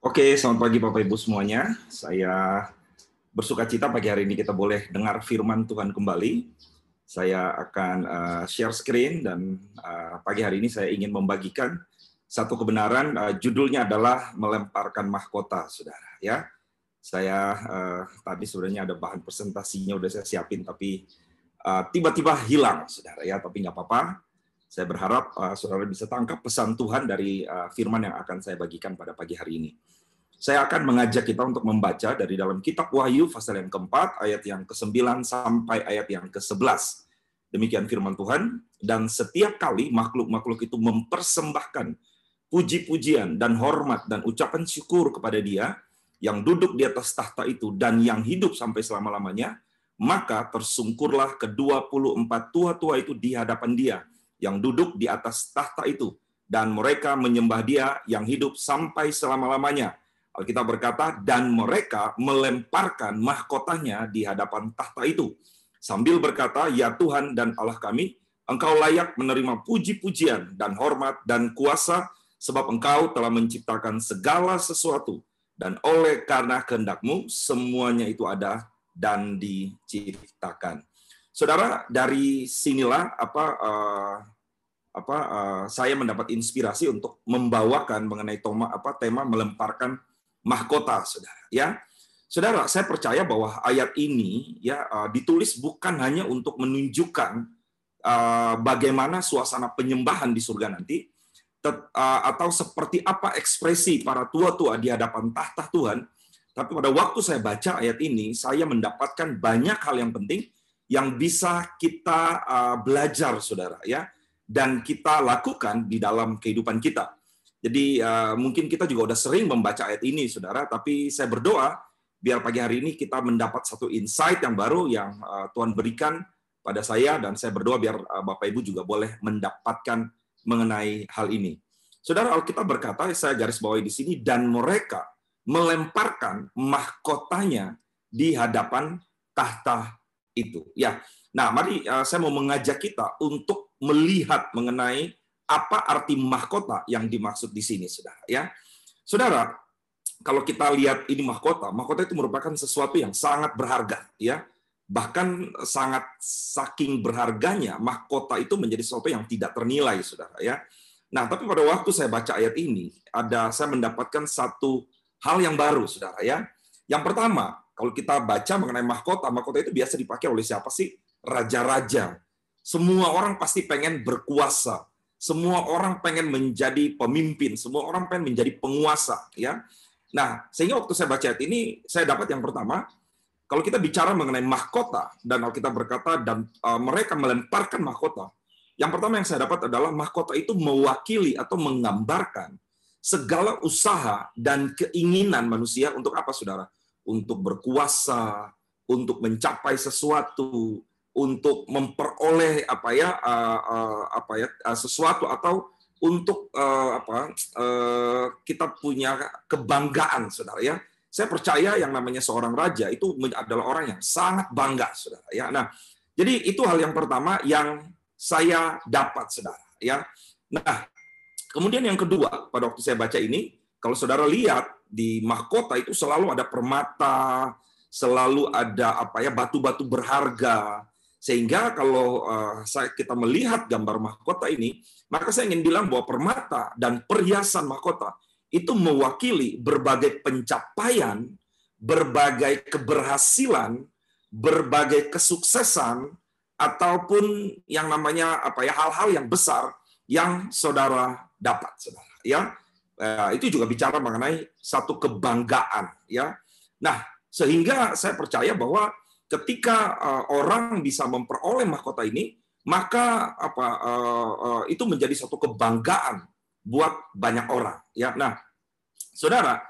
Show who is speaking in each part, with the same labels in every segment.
Speaker 1: Oke, selamat pagi Bapak Ibu semuanya. Saya bersuka cita pagi hari ini kita boleh dengar firman Tuhan kembali. Saya akan uh, share screen dan uh, pagi hari ini saya ingin membagikan satu kebenaran. Uh, judulnya adalah melemparkan mahkota, saudara. Ya, saya uh, tadi sebenarnya ada bahan presentasinya udah saya siapin, tapi tiba-tiba uh, hilang, saudara. Ya, tapi nggak apa-apa. Saya berharap uh, saudara bisa tangkap pesan Tuhan dari uh, firman yang akan saya bagikan pada pagi hari ini. Saya akan mengajak kita untuk membaca dari dalam kitab Wahyu pasal yang keempat, ayat yang ke-9 sampai ayat yang ke-11. Demikian firman Tuhan. Dan setiap kali makhluk-makhluk itu mempersembahkan puji-pujian dan hormat dan ucapan syukur kepada dia yang duduk di atas tahta itu dan yang hidup sampai selama-lamanya, maka tersungkurlah ke-24 tua-tua itu di hadapan dia yang duduk di atas tahta itu dan mereka menyembah dia yang hidup sampai selama-lamanya Alkitab berkata, dan mereka melemparkan mahkotanya di hadapan tahta itu. Sambil berkata, ya Tuhan dan Allah kami, engkau layak menerima puji-pujian dan hormat dan kuasa, sebab engkau telah menciptakan segala sesuatu. Dan oleh karena kehendakmu, semuanya itu ada dan diciptakan. Saudara, dari sinilah apa uh, apa uh, saya mendapat inspirasi untuk membawakan mengenai tema apa tema melemparkan mahkota, saudara. Ya, saudara, saya percaya bahwa ayat ini ya uh, ditulis bukan hanya untuk menunjukkan uh, bagaimana suasana penyembahan di surga nanti, uh, atau seperti apa ekspresi para tua-tua di hadapan tahta Tuhan. Tapi pada waktu saya baca ayat ini, saya mendapatkan banyak hal yang penting yang bisa kita belajar, saudara, ya, dan kita lakukan di dalam kehidupan kita. Jadi uh, mungkin kita juga udah sering membaca ayat ini, saudara. Tapi saya berdoa biar pagi hari ini kita mendapat satu insight yang baru yang uh, Tuhan berikan pada saya dan saya berdoa biar uh, Bapak Ibu juga boleh mendapatkan mengenai hal ini. Saudara Alkitab berkata, saya garis bawahi di sini dan mereka melemparkan mahkotanya di hadapan tahta itu. Ya. Nah, mari uh, saya mau mengajak kita untuk melihat mengenai apa arti mahkota yang dimaksud di sini, saudara? Ya, saudara, kalau kita lihat ini mahkota, mahkota itu merupakan sesuatu yang sangat berharga, ya. Bahkan sangat saking berharganya, mahkota itu menjadi sesuatu yang tidak ternilai, saudara. Ya. Nah, tapi pada waktu saya baca ayat ini, ada saya mendapatkan satu hal yang baru, saudara. Ya, yang pertama, kalau kita baca mengenai mahkota, mahkota itu biasa dipakai oleh siapa sih? Raja-raja. Semua orang pasti pengen berkuasa, semua orang pengen menjadi pemimpin, semua orang pengen menjadi penguasa, ya. Nah, sehingga waktu saya baca ini, saya dapat yang pertama, kalau kita bicara mengenai mahkota dan kalau kita berkata dan uh, mereka melemparkan mahkota, yang pertama yang saya dapat adalah mahkota itu mewakili atau menggambarkan segala usaha dan keinginan manusia untuk apa, saudara? Untuk berkuasa, untuk mencapai sesuatu, untuk memperoleh apa ya uh, uh, apa ya uh, sesuatu atau untuk uh, apa uh, kita punya kebanggaan saudara ya. Saya percaya yang namanya seorang raja itu adalah orang yang sangat bangga saudara ya. Nah jadi itu hal yang pertama yang saya dapat saudara ya. Nah kemudian yang kedua pada waktu saya baca ini kalau saudara lihat di mahkota itu selalu ada permata selalu ada apa ya batu-batu berharga sehingga kalau uh, kita melihat gambar mahkota ini, maka saya ingin bilang bahwa permata dan perhiasan mahkota itu mewakili berbagai pencapaian, berbagai keberhasilan, berbagai kesuksesan ataupun yang namanya apa ya hal-hal yang besar yang saudara dapat, saudara. Ya, uh, itu juga bicara mengenai satu kebanggaan, ya. Nah, sehingga saya percaya bahwa ketika uh, orang bisa memperoleh mahkota ini, maka apa uh, uh, itu menjadi satu kebanggaan buat banyak orang. Ya, nah, saudara,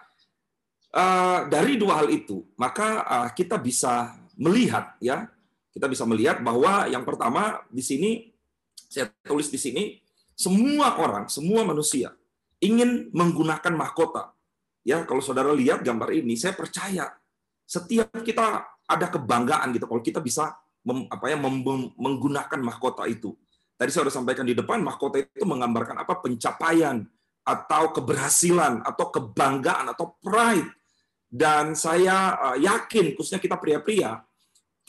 Speaker 1: dari dua hal itu, maka kita bisa melihat, ya, kita bisa melihat bahwa yang pertama di sini saya tulis di sini, semua orang, semua manusia ingin menggunakan mahkota. Ya, kalau saudara lihat gambar ini, saya percaya setiap kita ada kebanggaan gitu kalau kita bisa mem, apa ya mem, menggunakan mahkota itu. Tadi saya sudah sampaikan di depan mahkota itu menggambarkan apa pencapaian atau keberhasilan atau kebanggaan atau pride. Dan saya uh, yakin khususnya kita pria-pria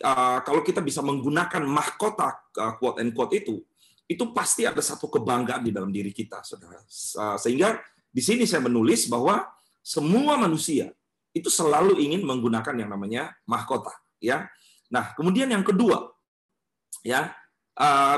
Speaker 1: uh, kalau kita bisa menggunakan mahkota uh, quote and quote itu itu pasti ada satu kebanggaan di dalam diri kita, saudara. Sehingga di sini saya menulis bahwa semua manusia itu selalu ingin menggunakan yang namanya mahkota, ya. Nah, kemudian yang kedua, ya,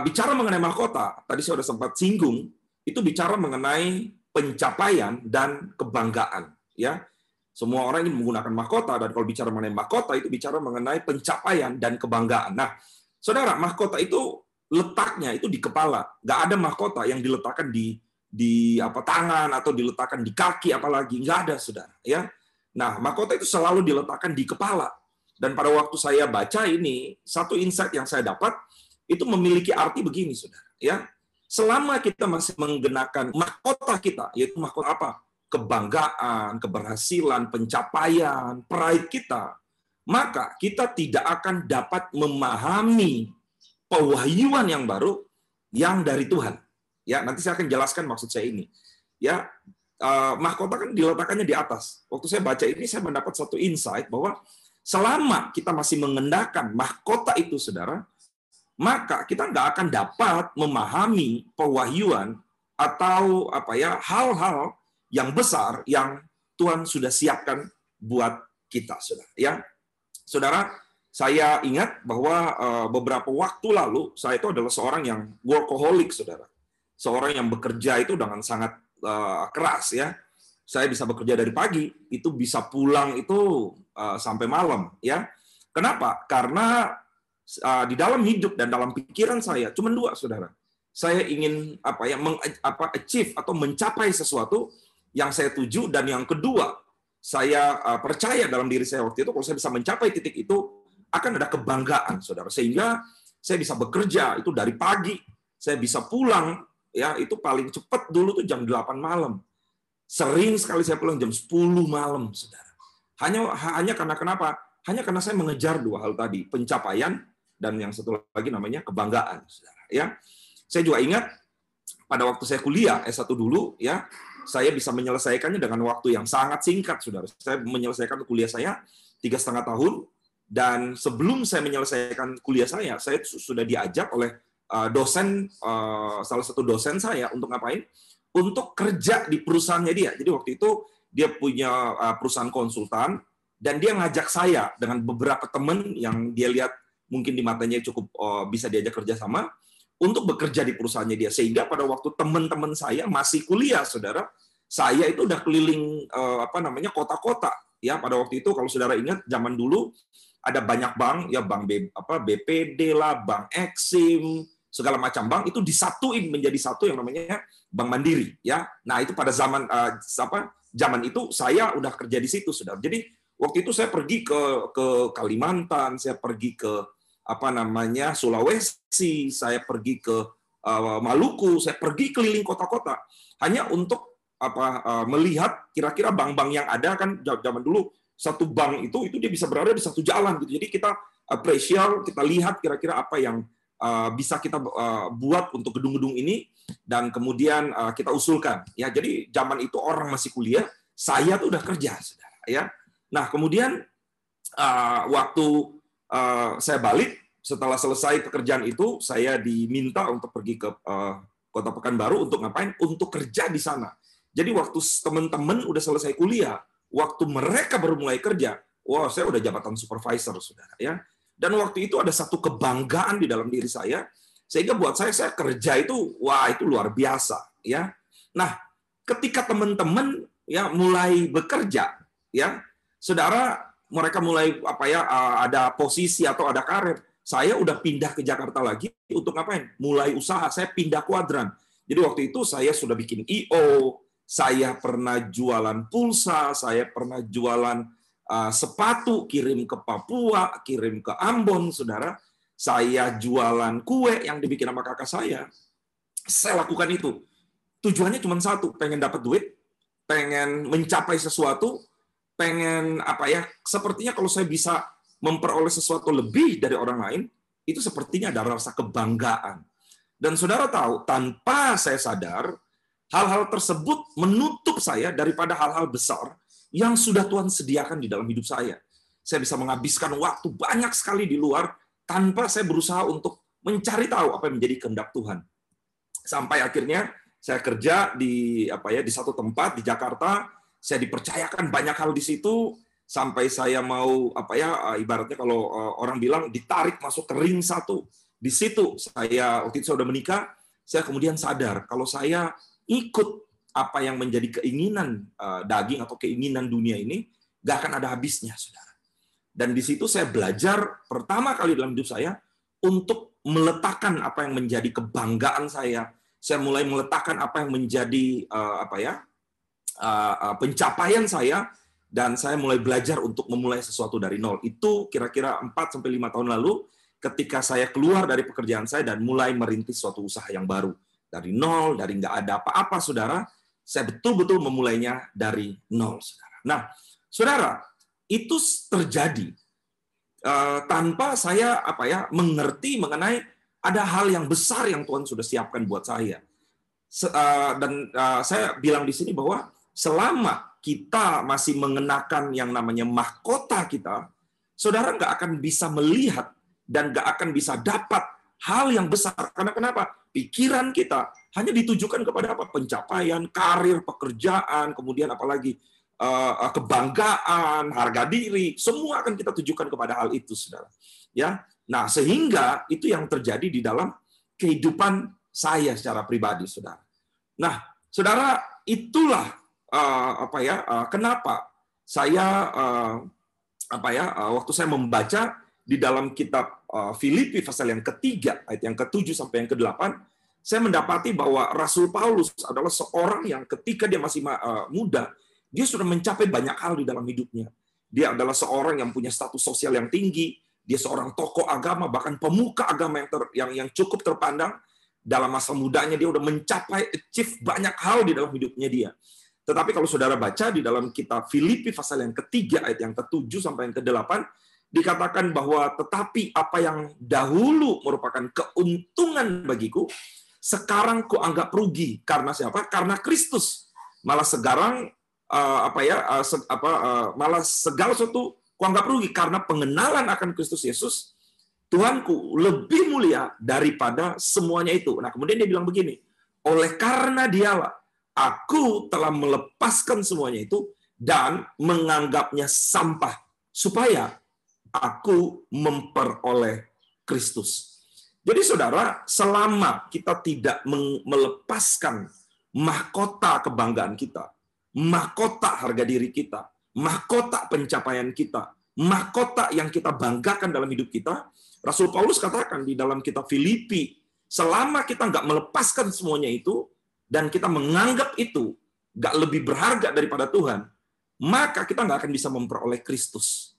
Speaker 1: bicara mengenai mahkota, tadi saya sudah sempat singgung, itu bicara mengenai pencapaian dan kebanggaan, ya. Semua orang ingin menggunakan mahkota dan kalau bicara mengenai mahkota itu bicara mengenai pencapaian dan kebanggaan. Nah, saudara, mahkota itu letaknya itu di kepala. Nggak ada mahkota yang diletakkan di di apa tangan atau diletakkan di kaki apalagi. Nggak ada saudara ya. Nah mahkota itu selalu diletakkan di kepala. Dan pada waktu saya baca ini satu insight yang saya dapat itu memiliki arti begini saudara ya. Selama kita masih menggunakan mahkota kita yaitu mahkota apa? Kebanggaan keberhasilan pencapaian pride kita maka kita tidak akan dapat memahami pewahyuan yang baru yang dari Tuhan Ya, nanti saya akan jelaskan maksud saya ini. Ya, uh, mahkota kan diletakkannya di atas. Waktu saya baca ini saya mendapat satu insight bahwa selama kita masih mengendahkan mahkota itu, saudara, maka kita nggak akan dapat memahami pewahyuan atau apa ya hal-hal yang besar yang Tuhan sudah siapkan buat kita, saudara. Ya, saudara, saya ingat bahwa uh, beberapa waktu lalu saya itu adalah seorang yang workaholic, saudara seorang yang bekerja itu dengan sangat uh, keras ya. Saya bisa bekerja dari pagi, itu bisa pulang itu uh, sampai malam ya. Kenapa? Karena di dalam hidup dan dalam pikiran saya cuma dua, Saudara. Saya ingin apa ya meng, apa achieve atau mencapai sesuatu yang saya tuju dan yang kedua, saya percaya dalam diri saya waktu itu kalau saya bisa mencapai titik itu akan ada kebanggaan, Saudara. Sehingga saya bisa bekerja itu dari pagi, saya bisa pulang ya itu paling cepat dulu tuh jam 8 malam. Sering sekali saya pulang jam 10 malam, Saudara. Hanya hanya karena kenapa? Hanya karena saya mengejar dua hal tadi, pencapaian dan yang satu lagi namanya kebanggaan, Saudara. Ya. Saya juga ingat pada waktu saya kuliah S1 dulu ya, saya bisa menyelesaikannya dengan waktu yang sangat singkat, Saudara. Saya menyelesaikan kuliah saya tiga setengah tahun dan sebelum saya menyelesaikan kuliah saya, saya sudah diajak oleh Uh, dosen uh, salah satu dosen saya untuk ngapain? Untuk kerja di perusahaannya dia. Jadi waktu itu dia punya uh, perusahaan konsultan dan dia ngajak saya dengan beberapa teman yang dia lihat mungkin di matanya cukup bisa diajak kerja sama untuk bekerja di perusahaannya dia sehingga pada waktu teman-teman saya masih kuliah saudara saya itu udah keliling apa namanya kota-kota ya pada waktu itu kalau saudara ingat zaman dulu ada banyak bank ya bank B, apa BPD lah bank Exim segala macam bank itu disatuin menjadi satu yang namanya Bank Mandiri ya. Nah, itu pada zaman uh, apa? Zaman itu saya udah kerja di situ sudah. Jadi waktu itu saya pergi ke ke Kalimantan, saya pergi ke apa namanya Sulawesi, saya pergi ke uh, Maluku, saya pergi keliling kota-kota hanya untuk apa uh, melihat kira-kira bank-bank yang ada kan zaman dulu satu bank itu itu dia bisa berada di satu jalan gitu. Jadi kita appreciate, kita lihat kira-kira apa yang Eh, bisa kita uh, buat untuk gedung-gedung ini dan kemudian uh, kita usulkan. Ya jadi zaman itu orang masih kuliah saya tuh udah kerja saudara ya. Nah kemudian uh, waktu uh, saya balik setelah selesai pekerjaan itu saya diminta untuk pergi ke uh, kota Pekanbaru untuk ngapain? Untuk kerja di sana. Jadi waktu teman-teman udah selesai kuliah waktu mereka baru mulai kerja wah saya udah jabatan supervisor saudara ya dan waktu itu ada satu kebanggaan di dalam diri saya, sehingga buat saya saya kerja itu wah itu luar biasa ya. Nah, ketika teman-teman ya mulai bekerja ya, saudara mereka mulai apa ya ada posisi atau ada karir, saya udah pindah ke Jakarta lagi untuk ngapain? Mulai usaha, saya pindah kuadran. Jadi waktu itu saya sudah bikin IO, saya pernah jualan pulsa, saya pernah jualan uh, sepatu kirim ke Papua, kirim ke Ambon, saudara. Saya jualan kue yang dibikin sama kakak saya. Saya lakukan itu. Tujuannya cuma satu, pengen dapat duit, pengen mencapai sesuatu, pengen apa ya? Sepertinya kalau saya bisa memperoleh sesuatu lebih dari orang lain, itu sepertinya ada rasa kebanggaan. Dan saudara tahu, tanpa saya sadar, hal-hal tersebut menutup saya daripada hal-hal besar yang sudah Tuhan sediakan di dalam hidup saya. Saya bisa menghabiskan waktu banyak sekali di luar tanpa saya berusaha untuk mencari tahu apa yang menjadi kehendak Tuhan. Sampai akhirnya saya kerja di apa ya di satu tempat di Jakarta, saya dipercayakan banyak hal di situ sampai saya mau apa ya ibaratnya kalau eh, orang bilang ditarik masuk ke ring satu. Di situ saya waktu itu saya sudah menikah, saya kemudian sadar kalau saya ikut apa yang menjadi keinginan eh, daging atau keinginan dunia ini, gak akan ada habisnya, saudara. Dan di situ saya belajar pertama kali dalam hidup saya untuk meletakkan apa yang menjadi kebanggaan saya. Saya mulai meletakkan apa yang menjadi uh, apa ya uh, pencapaian saya dan saya mulai belajar untuk memulai sesuatu dari nol. Itu kira-kira 4 sampai lima tahun lalu ketika saya keluar dari pekerjaan saya dan mulai merintis suatu usaha yang baru. Dari nol, dari nggak ada apa-apa, saudara, saya betul-betul memulainya dari nol, saudara. Nah, saudara, itu terjadi uh, tanpa saya apa ya mengerti mengenai ada hal yang besar yang Tuhan sudah siapkan buat saya. Se, uh, dan uh, saya bilang di sini bahwa selama kita masih mengenakan yang namanya mahkota kita, saudara nggak akan bisa melihat dan nggak akan bisa dapat hal yang besar. Karena kenapa? Pikiran kita hanya ditujukan kepada apa? Pencapaian, karir, pekerjaan, kemudian apalagi Eh, eh, kebanggaan, harga diri, semua akan kita tujukan kepada hal itu, saudara. Ya, nah sehingga itu yang terjadi di dalam kehidupan saya secara pribadi, saudara. Nah, saudara, itulah uh, apa ya? Kenapa saya apa ya? Waktu saya membaca di dalam kitab uh, Filipi pasal yang ketiga ayat yang ketujuh sampai yang kedelapan, saya mendapati bahwa Rasul Paulus adalah seorang yang ketika dia masih uh, muda dia sudah mencapai banyak hal di dalam hidupnya. Dia adalah seorang yang punya status sosial yang tinggi, dia seorang tokoh agama, bahkan pemuka agama yang ter, yang yang cukup terpandang. Dalam masa mudanya dia sudah mencapai achieve banyak hal di dalam hidupnya dia. Tetapi kalau saudara baca di dalam kitab Filipi pasal yang ketiga ayat yang ketujuh sampai yang kedelapan dikatakan bahwa tetapi apa yang dahulu merupakan keuntungan bagiku sekarang ku anggap rugi karena siapa? Karena Kristus. Malah sekarang uh, apa ya se, apa uh, malah segala sesuatu kuanggap rugi karena pengenalan akan Kristus Yesus Tuhanku lebih mulia daripada semuanya itu. Nah, kemudian dia bilang begini, oleh karena dialah aku telah melepaskan semuanya itu dan menganggapnya sampah supaya aku memperoleh Kristus. Jadi saudara, selama kita tidak melepaskan mahkota kebanggaan kita, mahkota harga diri kita, mahkota pencapaian kita, mahkota yang kita banggakan dalam hidup kita. Rasul Paulus katakan di dalam kitab Filipi, selama kita nggak melepaskan semuanya itu, dan kita menganggap itu nggak lebih berharga daripada Tuhan, maka kita nggak akan bisa memperoleh Kristus.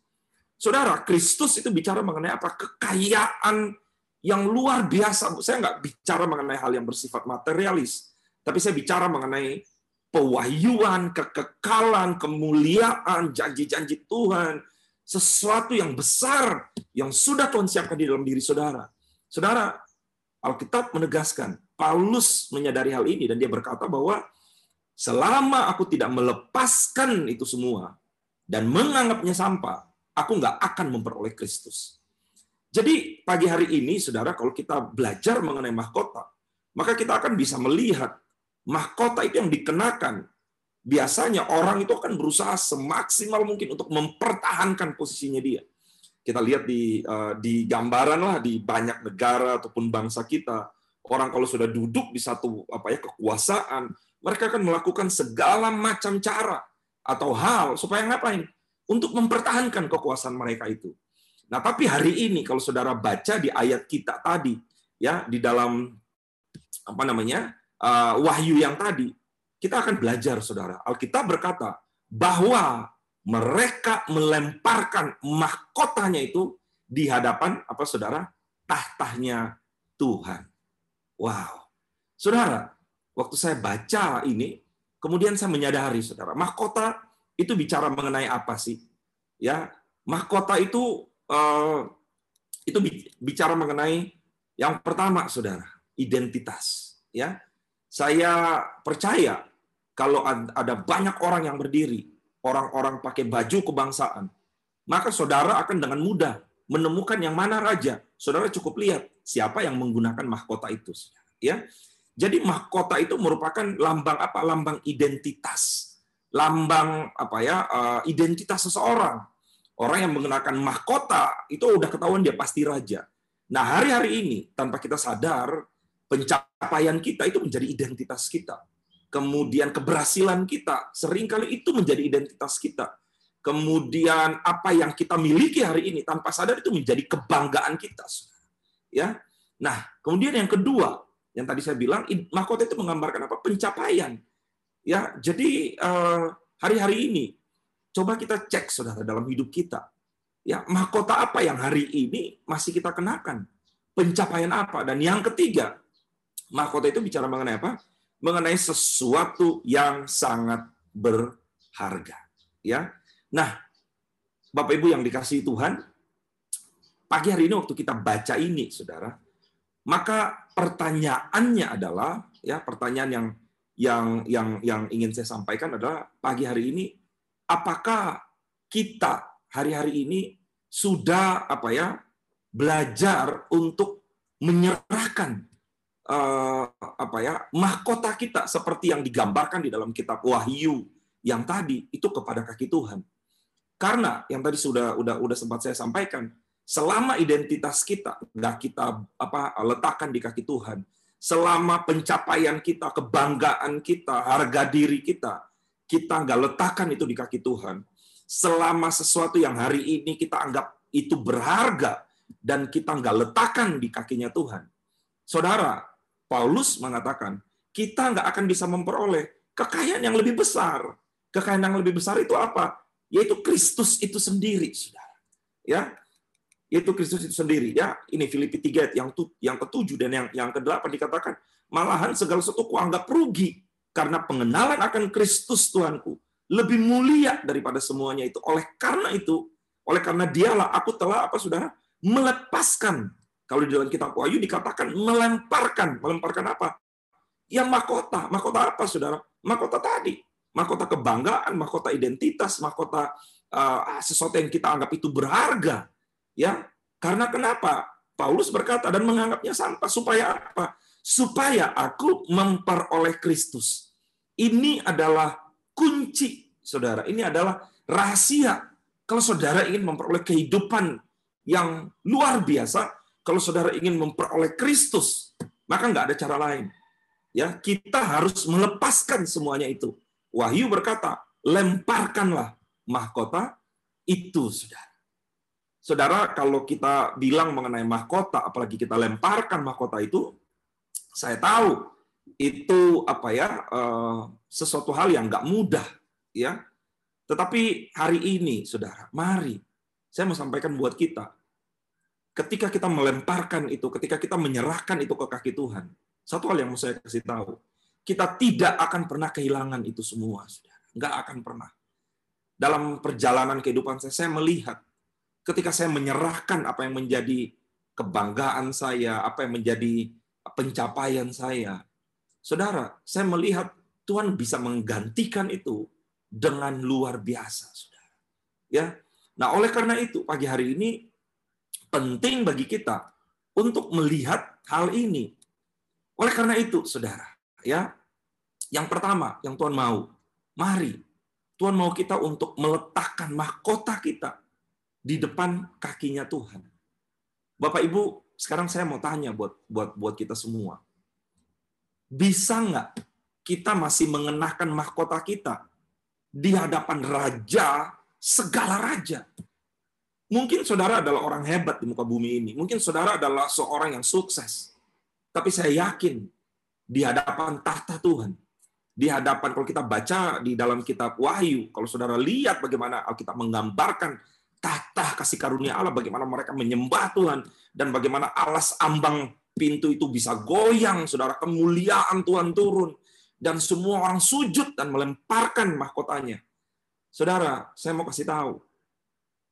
Speaker 1: Saudara, Kristus itu bicara mengenai apa? Kekayaan yang luar biasa. Saya nggak bicara mengenai hal yang bersifat materialis, tapi saya bicara mengenai pewahyuan, kekekalan, kemuliaan, janji-janji Tuhan, sesuatu yang besar yang sudah Tuhan siapkan di dalam diri saudara. Saudara, Alkitab menegaskan, Paulus menyadari hal ini dan dia berkata bahwa selama aku tidak melepaskan itu semua dan menganggapnya sampah, aku nggak akan memperoleh Kristus. Jadi pagi hari ini, saudara, kalau kita belajar mengenai mahkota, maka kita akan bisa melihat mahkota itu yang dikenakan, biasanya orang itu akan berusaha semaksimal mungkin untuk mempertahankan posisinya dia. Kita lihat di eh, di gambaran lah di banyak negara ataupun bangsa kita, orang kalau sudah duduk di satu apa ya kekuasaan, mereka akan melakukan segala macam cara atau hal supaya ngapain? Untuk mempertahankan kekuasaan mereka itu. Nah, tapi hari ini kalau saudara baca di ayat kita tadi, ya di dalam apa namanya uh, wahyu yang tadi, kita akan belajar, saudara. Alkitab berkata bahwa mereka melemparkan mahkotanya itu di hadapan apa saudara tahtanya Tuhan. Wow, saudara, waktu saya baca ini, kemudian saya menyadari, saudara, mahkota itu bicara mengenai apa sih? Ya, mahkota itu uh, itu bicara mengenai yang pertama, saudara, identitas. Ya, Saya percaya kalau ada banyak orang yang berdiri, orang-orang pakai baju kebangsaan, maka saudara akan dengan mudah menemukan yang mana raja. Saudara cukup lihat siapa yang menggunakan mahkota itu. Ya, jadi mahkota itu merupakan lambang apa? Lambang identitas, lambang apa ya? Eh, identitas seseorang. Orang yang menggunakan mahkota itu udah ketahuan dia pasti raja. Nah hari-hari ini tanpa kita sadar pencapaian kita itu menjadi identitas kita kemudian keberhasilan kita, sering kali itu menjadi identitas kita. Kemudian apa yang kita miliki hari ini tanpa sadar itu menjadi kebanggaan kita. Ya. Nah, kemudian yang kedua, yang tadi saya bilang mahkota itu menggambarkan apa? Pencapaian. Ya, jadi eh, hari-hari ini coba kita cek Saudara dalam hidup kita. Ya, mahkota apa yang hari ini masih kita kenakan? Pencapaian apa? Dan yang ketiga, mahkota itu bicara mengenai apa? mengenai sesuatu yang sangat berharga. Ya, nah, Bapak Ibu yang dikasihi Tuhan, pagi hari ini waktu kita baca ini, saudara, maka pertanyaannya adalah, ya, pertanyaan yang yang yang yang ingin saya sampaikan adalah pagi hari ini, apakah kita hari-hari ini sudah apa ya belajar untuk menyerahkan uh, apa ya mahkota kita seperti yang digambarkan di dalam kitab Wahyu yang tadi itu kepada kaki Tuhan. Karena yang tadi sudah udah udah sempat saya sampaikan, selama identitas kita nggak kita apa letakkan di kaki Tuhan, selama pencapaian kita, kebanggaan kita, harga diri kita, kita nggak letakkan itu di kaki Tuhan. Selama sesuatu yang hari ini kita anggap itu berharga dan kita nggak letakkan di kakinya Tuhan, saudara, Paulus mengatakan, kita nggak akan bisa memperoleh kekayaan yang lebih besar. Kekayaan yang lebih besar itu apa? Yaitu Kristus itu sendiri, saudara. Ya, yaitu Kristus itu sendiri. Ya, ini Filipi 3 yang yang ketujuh dan yang yang kedelapan dikatakan, malahan segala sesuatu kuanggap rugi karena pengenalan akan Kristus Tuhanku lebih mulia daripada semuanya itu. Oleh karena itu, oleh karena dialah aku telah apa saudara melepaskan kalau di dalam kitab Wahyu dikatakan melemparkan. Melemparkan apa? Yang mahkota. Mahkota apa, saudara? Mahkota tadi. Mahkota kebanggaan, mahkota identitas, mahkota uh, sesuatu yang kita anggap itu berharga. Ya, Karena kenapa? Paulus berkata dan menganggapnya sampah. Supaya apa? Supaya aku memperoleh Kristus. Ini adalah kunci, saudara. Ini adalah rahasia. Kalau saudara ingin memperoleh kehidupan yang luar biasa, kalau saudara ingin memperoleh Kristus, maka nggak ada cara lain. Ya, kita harus melepaskan semuanya itu. Wahyu berkata, lemparkanlah mahkota itu, saudara. Saudara, kalau kita bilang mengenai mahkota, apalagi kita lemparkan mahkota itu, saya tahu itu apa ya eh, sesuatu hal yang nggak mudah, ya. Tetapi hari ini, saudara, mari saya mau sampaikan buat kita, ketika kita melemparkan itu, ketika kita menyerahkan itu ke kaki Tuhan, satu hal yang mau saya kasih tahu, kita tidak akan pernah kehilangan itu semua, saudara. Nggak akan pernah. Dalam perjalanan kehidupan saya, saya melihat ketika saya menyerahkan apa yang menjadi kebanggaan saya, apa yang menjadi pencapaian saya, saudara, saya melihat Tuhan bisa menggantikan itu dengan luar biasa, saudara. Ya, nah oleh karena itu pagi hari ini penting bagi kita untuk melihat hal ini. Oleh karena itu, saudara, ya, yang pertama yang Tuhan mau, mari Tuhan mau kita untuk meletakkan mahkota kita di depan kakinya Tuhan. Bapak Ibu, sekarang saya mau tanya buat buat buat kita semua. Bisa nggak kita masih mengenakan mahkota kita di hadapan raja segala raja? Mungkin saudara adalah orang hebat di muka bumi ini. Mungkin saudara adalah seorang yang sukses. Tapi saya yakin di hadapan tahta Tuhan, di hadapan kalau kita baca di dalam kitab Wahyu, kalau saudara lihat bagaimana Alkitab menggambarkan tahta kasih karunia Allah, bagaimana mereka menyembah Tuhan dan bagaimana alas ambang pintu itu bisa goyang, saudara kemuliaan Tuhan turun dan semua orang sujud dan melemparkan mahkotanya. Saudara, saya mau kasih tahu,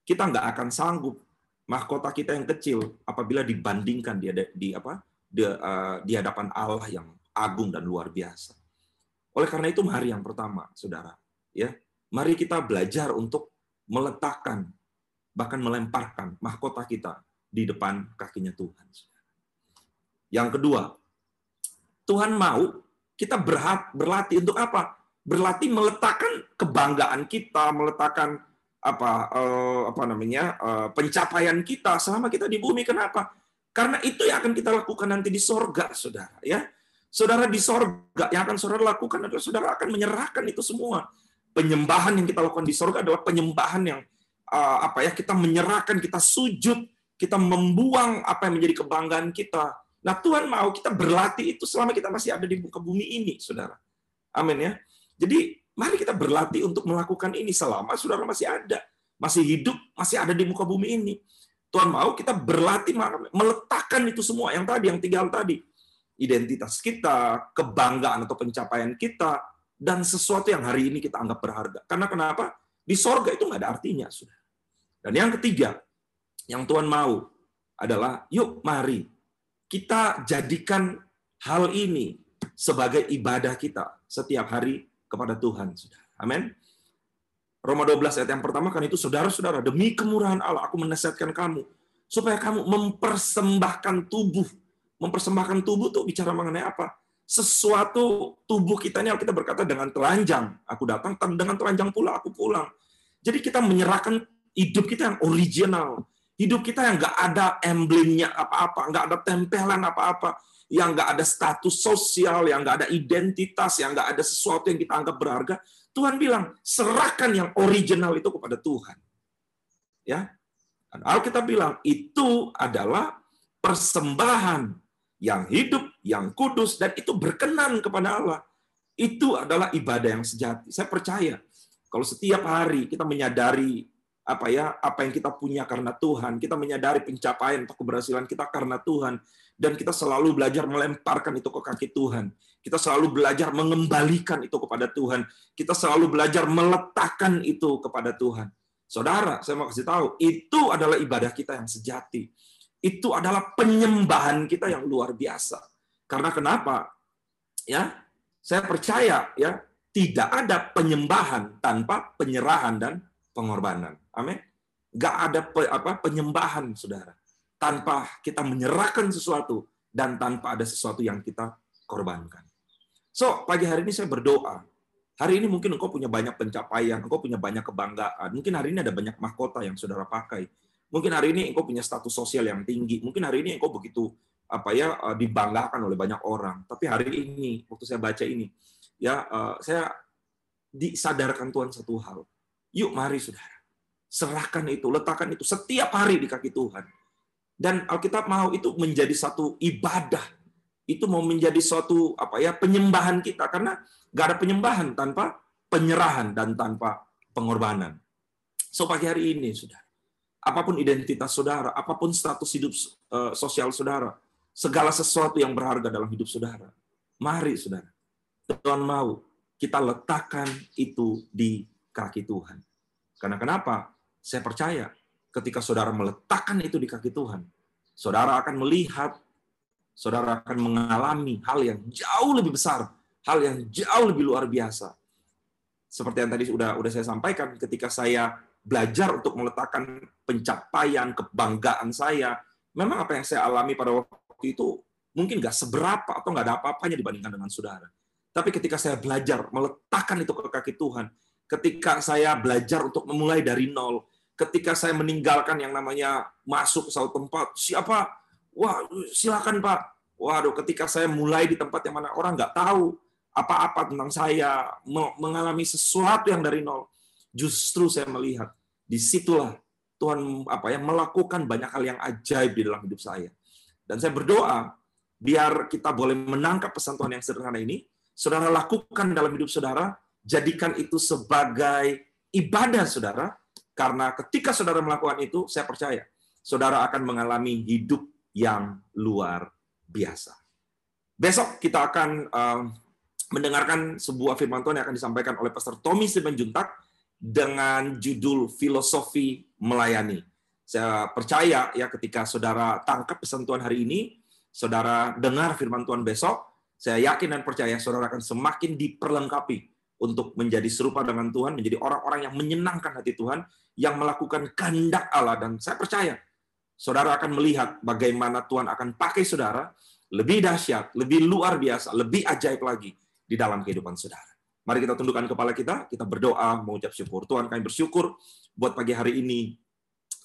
Speaker 1: kita nggak akan sanggup mahkota kita yang kecil apabila dibandingkan di, di apa di, uh, di hadapan Allah yang agung dan luar biasa. Oleh karena itu mari yang pertama, Saudara, ya. Mari kita belajar untuk meletakkan bahkan melemparkan mahkota kita di depan kakinya Tuhan. Yang kedua, Tuhan mau kita berhat, berlatih untuk apa? Berlatih meletakkan kebanggaan kita, meletakkan apa uh, apa namanya uh, pencapaian kita selama kita di bumi. Kenapa? Karena itu yang akan kita lakukan nanti di sorga, saudara. Ya, saudara di sorga yang akan saudara lakukan adalah saudara akan menyerahkan itu semua. Penyembahan yang kita lakukan di sorga adalah penyembahan yang apa ya kita menyerahkan, kita sujud, kita membuang apa yang menjadi kebanggaan kita. Nah Tuhan mau kita berlatih itu selama kita masih ada di muka bumi ini, saudara. Amin ya. Jadi Mari kita berlatih untuk melakukan ini selama saudara masih ada, masih hidup, masih ada di muka bumi ini. Tuhan mau kita berlatih meletakkan itu semua yang tadi, yang tiga hal tadi. Identitas kita, kebanggaan atau pencapaian kita, dan sesuatu yang hari ini kita anggap berharga. Karena kenapa? Di sorga itu nggak ada artinya. sudah. Dan yang ketiga, yang Tuhan mau adalah, yuk mari kita jadikan hal ini sebagai ibadah kita setiap hari kepada Tuhan. Amin. Roma 12 ayat yang pertama kan itu saudara-saudara demi kemurahan Allah aku menasihatkan kamu supaya kamu mempersembahkan tubuh. Mempersembahkan tubuh tuh bicara mengenai apa? Sesuatu tubuh kita ini kita berkata dengan telanjang. Aku datang dengan telanjang pula aku pulang. Jadi kita menyerahkan hidup kita yang original. Hidup kita yang nggak ada emblemnya apa-apa, nggak ada tempelan apa-apa yang nggak ada status sosial, yang nggak ada identitas, yang nggak ada sesuatu yang kita anggap berharga, Tuhan bilang serahkan yang original itu kepada Tuhan. Ya, Alkitab bilang itu adalah persembahan yang hidup, yang kudus, dan itu berkenan kepada Allah. Itu adalah ibadah yang sejati. Saya percaya kalau setiap hari kita menyadari apa ya apa yang kita punya karena Tuhan, kita menyadari pencapaian atau keberhasilan kita karena Tuhan, dan kita selalu belajar melemparkan itu ke kaki Tuhan. Kita selalu belajar mengembalikan itu kepada Tuhan. Kita selalu belajar meletakkan itu kepada Tuhan. Saudara, saya mau kasih tahu, itu adalah ibadah kita yang sejati. Itu adalah penyembahan kita yang luar biasa. Karena kenapa? Ya, saya percaya ya, tidak ada penyembahan tanpa penyerahan dan pengorbanan. Amin. Gak ada apa penyembahan, saudara tanpa kita menyerahkan sesuatu dan tanpa ada sesuatu yang kita korbankan. So, pagi hari ini saya berdoa. Hari ini mungkin engkau punya banyak pencapaian, engkau punya banyak kebanggaan. Mungkin hari ini ada banyak mahkota yang saudara pakai. Mungkin hari ini engkau punya status sosial yang tinggi. Mungkin hari ini engkau begitu apa ya eh, dibanggakan oleh banyak orang. Tapi hari ini waktu saya baca ini, ya eh, saya disadarkan Tuhan satu hal. Yuk mari saudara, serahkan itu, letakkan itu setiap hari di kaki Tuhan dan Alkitab mau itu menjadi satu ibadah. Itu mau menjadi suatu apa ya penyembahan kita karena gak ada penyembahan tanpa penyerahan dan tanpa pengorbanan. So pagi hari ini sudah apa pun identitas saudara, apa pun status hidup uh, sosial saudara, segala sesuatu yang berharga dalam hidup saudara, mari saudara, Tuhan mau kita letakkan itu di kaki Tuhan. Karena kenapa? Saya percaya ketika saudara meletakkan itu di kaki Tuhan, saudara akan melihat, saudara akan mengalami hal yang jauh lebih besar, hal yang jauh lebih luar biasa. Seperti yang tadi sudah sudah saya sampaikan, ketika saya belajar untuk meletakkan pencapaian, kebanggaan saya, memang apa yang saya alami pada waktu itu mungkin nggak seberapa atau nggak ada apa-apanya dibandingkan dengan saudara. Tapi ketika saya belajar meletakkan itu ke kaki Tuhan, ketika saya belajar untuk memulai dari nol, ketika saya meninggalkan yang namanya masuk ke suatu tempat, siapa? Wah, silakan Pak. Waduh, ketika saya mulai di tempat yang mana orang nggak tahu apa-apa tentang saya, mengalami sesuatu yang dari nol, justru saya melihat di situlah Tuhan apa ya melakukan banyak hal yang ajaib di dalam hidup saya. Dan saya berdoa biar kita boleh menangkap pesan Tuhan yang sederhana ini, saudara lakukan dalam hidup saudara, jadikan itu sebagai ibadah saudara, karena ketika saudara melakukan itu, saya percaya saudara akan mengalami hidup yang luar biasa. Besok kita akan uh, mendengarkan sebuah firman Tuhan yang akan disampaikan oleh Pastor Tommy Simanjuntak dengan judul Filosofi Melayani. Saya percaya ya ketika saudara tangkap pesan Tuhan hari ini, saudara dengar firman Tuhan besok, Saya yakin dan percaya saudara akan semakin diperlengkapi untuk menjadi serupa dengan Tuhan, menjadi orang-orang yang menyenangkan hati Tuhan, yang melakukan kehendak Allah. Dan saya percaya, saudara akan melihat bagaimana Tuhan akan pakai saudara lebih dahsyat, lebih luar biasa, lebih ajaib lagi di dalam kehidupan saudara. Mari kita tundukkan kepala kita, kita berdoa, mengucap syukur. Tuhan kami bersyukur buat pagi hari ini.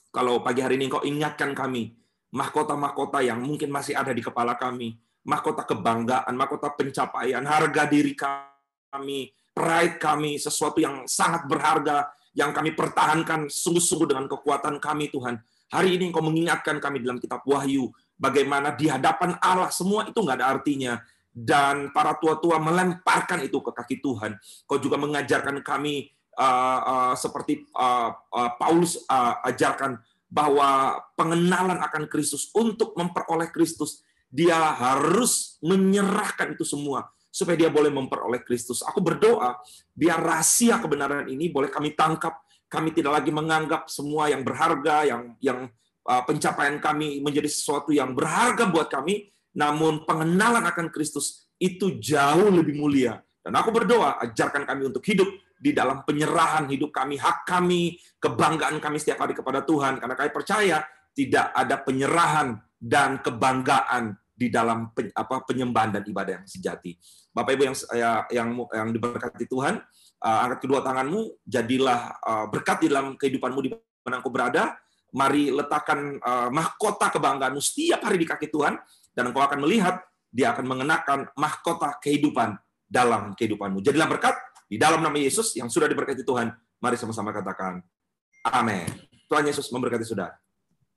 Speaker 1: Kalau pagi hari ini Engkau ingatkan kami, mahkota-mahkota yang mungkin masih ada di kepala kami, mahkota kebanggaan, mahkota pencapaian, harga diri kami, pride kami, sesuatu yang sangat berharga, yang kami pertahankan sungguh-sungguh dengan kekuatan kami, Tuhan. Hari ini Engkau mengingatkan kami dalam kitab Wahyu, bagaimana di hadapan Allah semua itu nggak ada artinya. Dan para tua-tua melemparkan itu ke kaki Tuhan. Kau juga mengajarkan kami uh, uh, seperti uh, uh, Paulus uh, ajarkan bahwa pengenalan akan Kristus untuk memperoleh Kristus dia harus menyerahkan itu semua supaya dia boleh memperoleh Kristus. Aku berdoa biar rahasia kebenaran ini boleh kami tangkap. Kami tidak lagi menganggap semua yang berharga, yang yang uh, pencapaian kami menjadi sesuatu yang berharga buat kami, namun pengenalan akan Kristus itu jauh lebih mulia. Dan aku berdoa, ajarkan kami untuk hidup di dalam penyerahan hidup kami, hak kami, kebanggaan kami setiap hari kepada Tuhan. Karena kami percaya tidak ada penyerahan dan kebanggaan di dalam apa penyembahan dan ibadah yang sejati. Bapak Ibu yang yang yang diberkati Tuhan, uh, angkat kedua tanganmu, jadilah uh, berkat di dalam kehidupanmu di mana engkau berada. Mari letakkan uh, mahkota kebanggaanmu setiap hari di kaki Tuhan, dan engkau akan melihat dia akan mengenakan mahkota kehidupan dalam kehidupanmu. Jadilah berkat di dalam nama Yesus yang sudah diberkati Tuhan. Mari sama-sama katakan, Amin. Tuhan Yesus memberkati saudara.